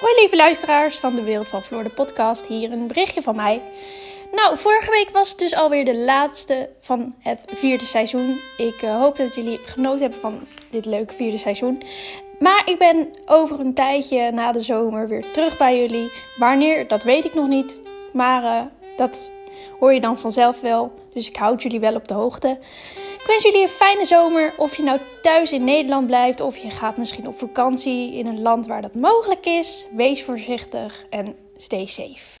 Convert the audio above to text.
Hoi lieve luisteraars van de Wereld van Floor, de podcast. Hier een berichtje van mij. Nou, vorige week was het dus alweer de laatste van het vierde seizoen. Ik uh, hoop dat jullie genoten hebben van dit leuke vierde seizoen. Maar ik ben over een tijdje na de zomer weer terug bij jullie. Wanneer, dat weet ik nog niet. Maar uh, dat hoor je dan vanzelf wel. Dus ik houd jullie wel op de hoogte. Ik wens jullie een fijne zomer. Of je nou thuis in Nederland blijft of je gaat misschien op vakantie in een land waar dat mogelijk is. Wees voorzichtig en stay safe.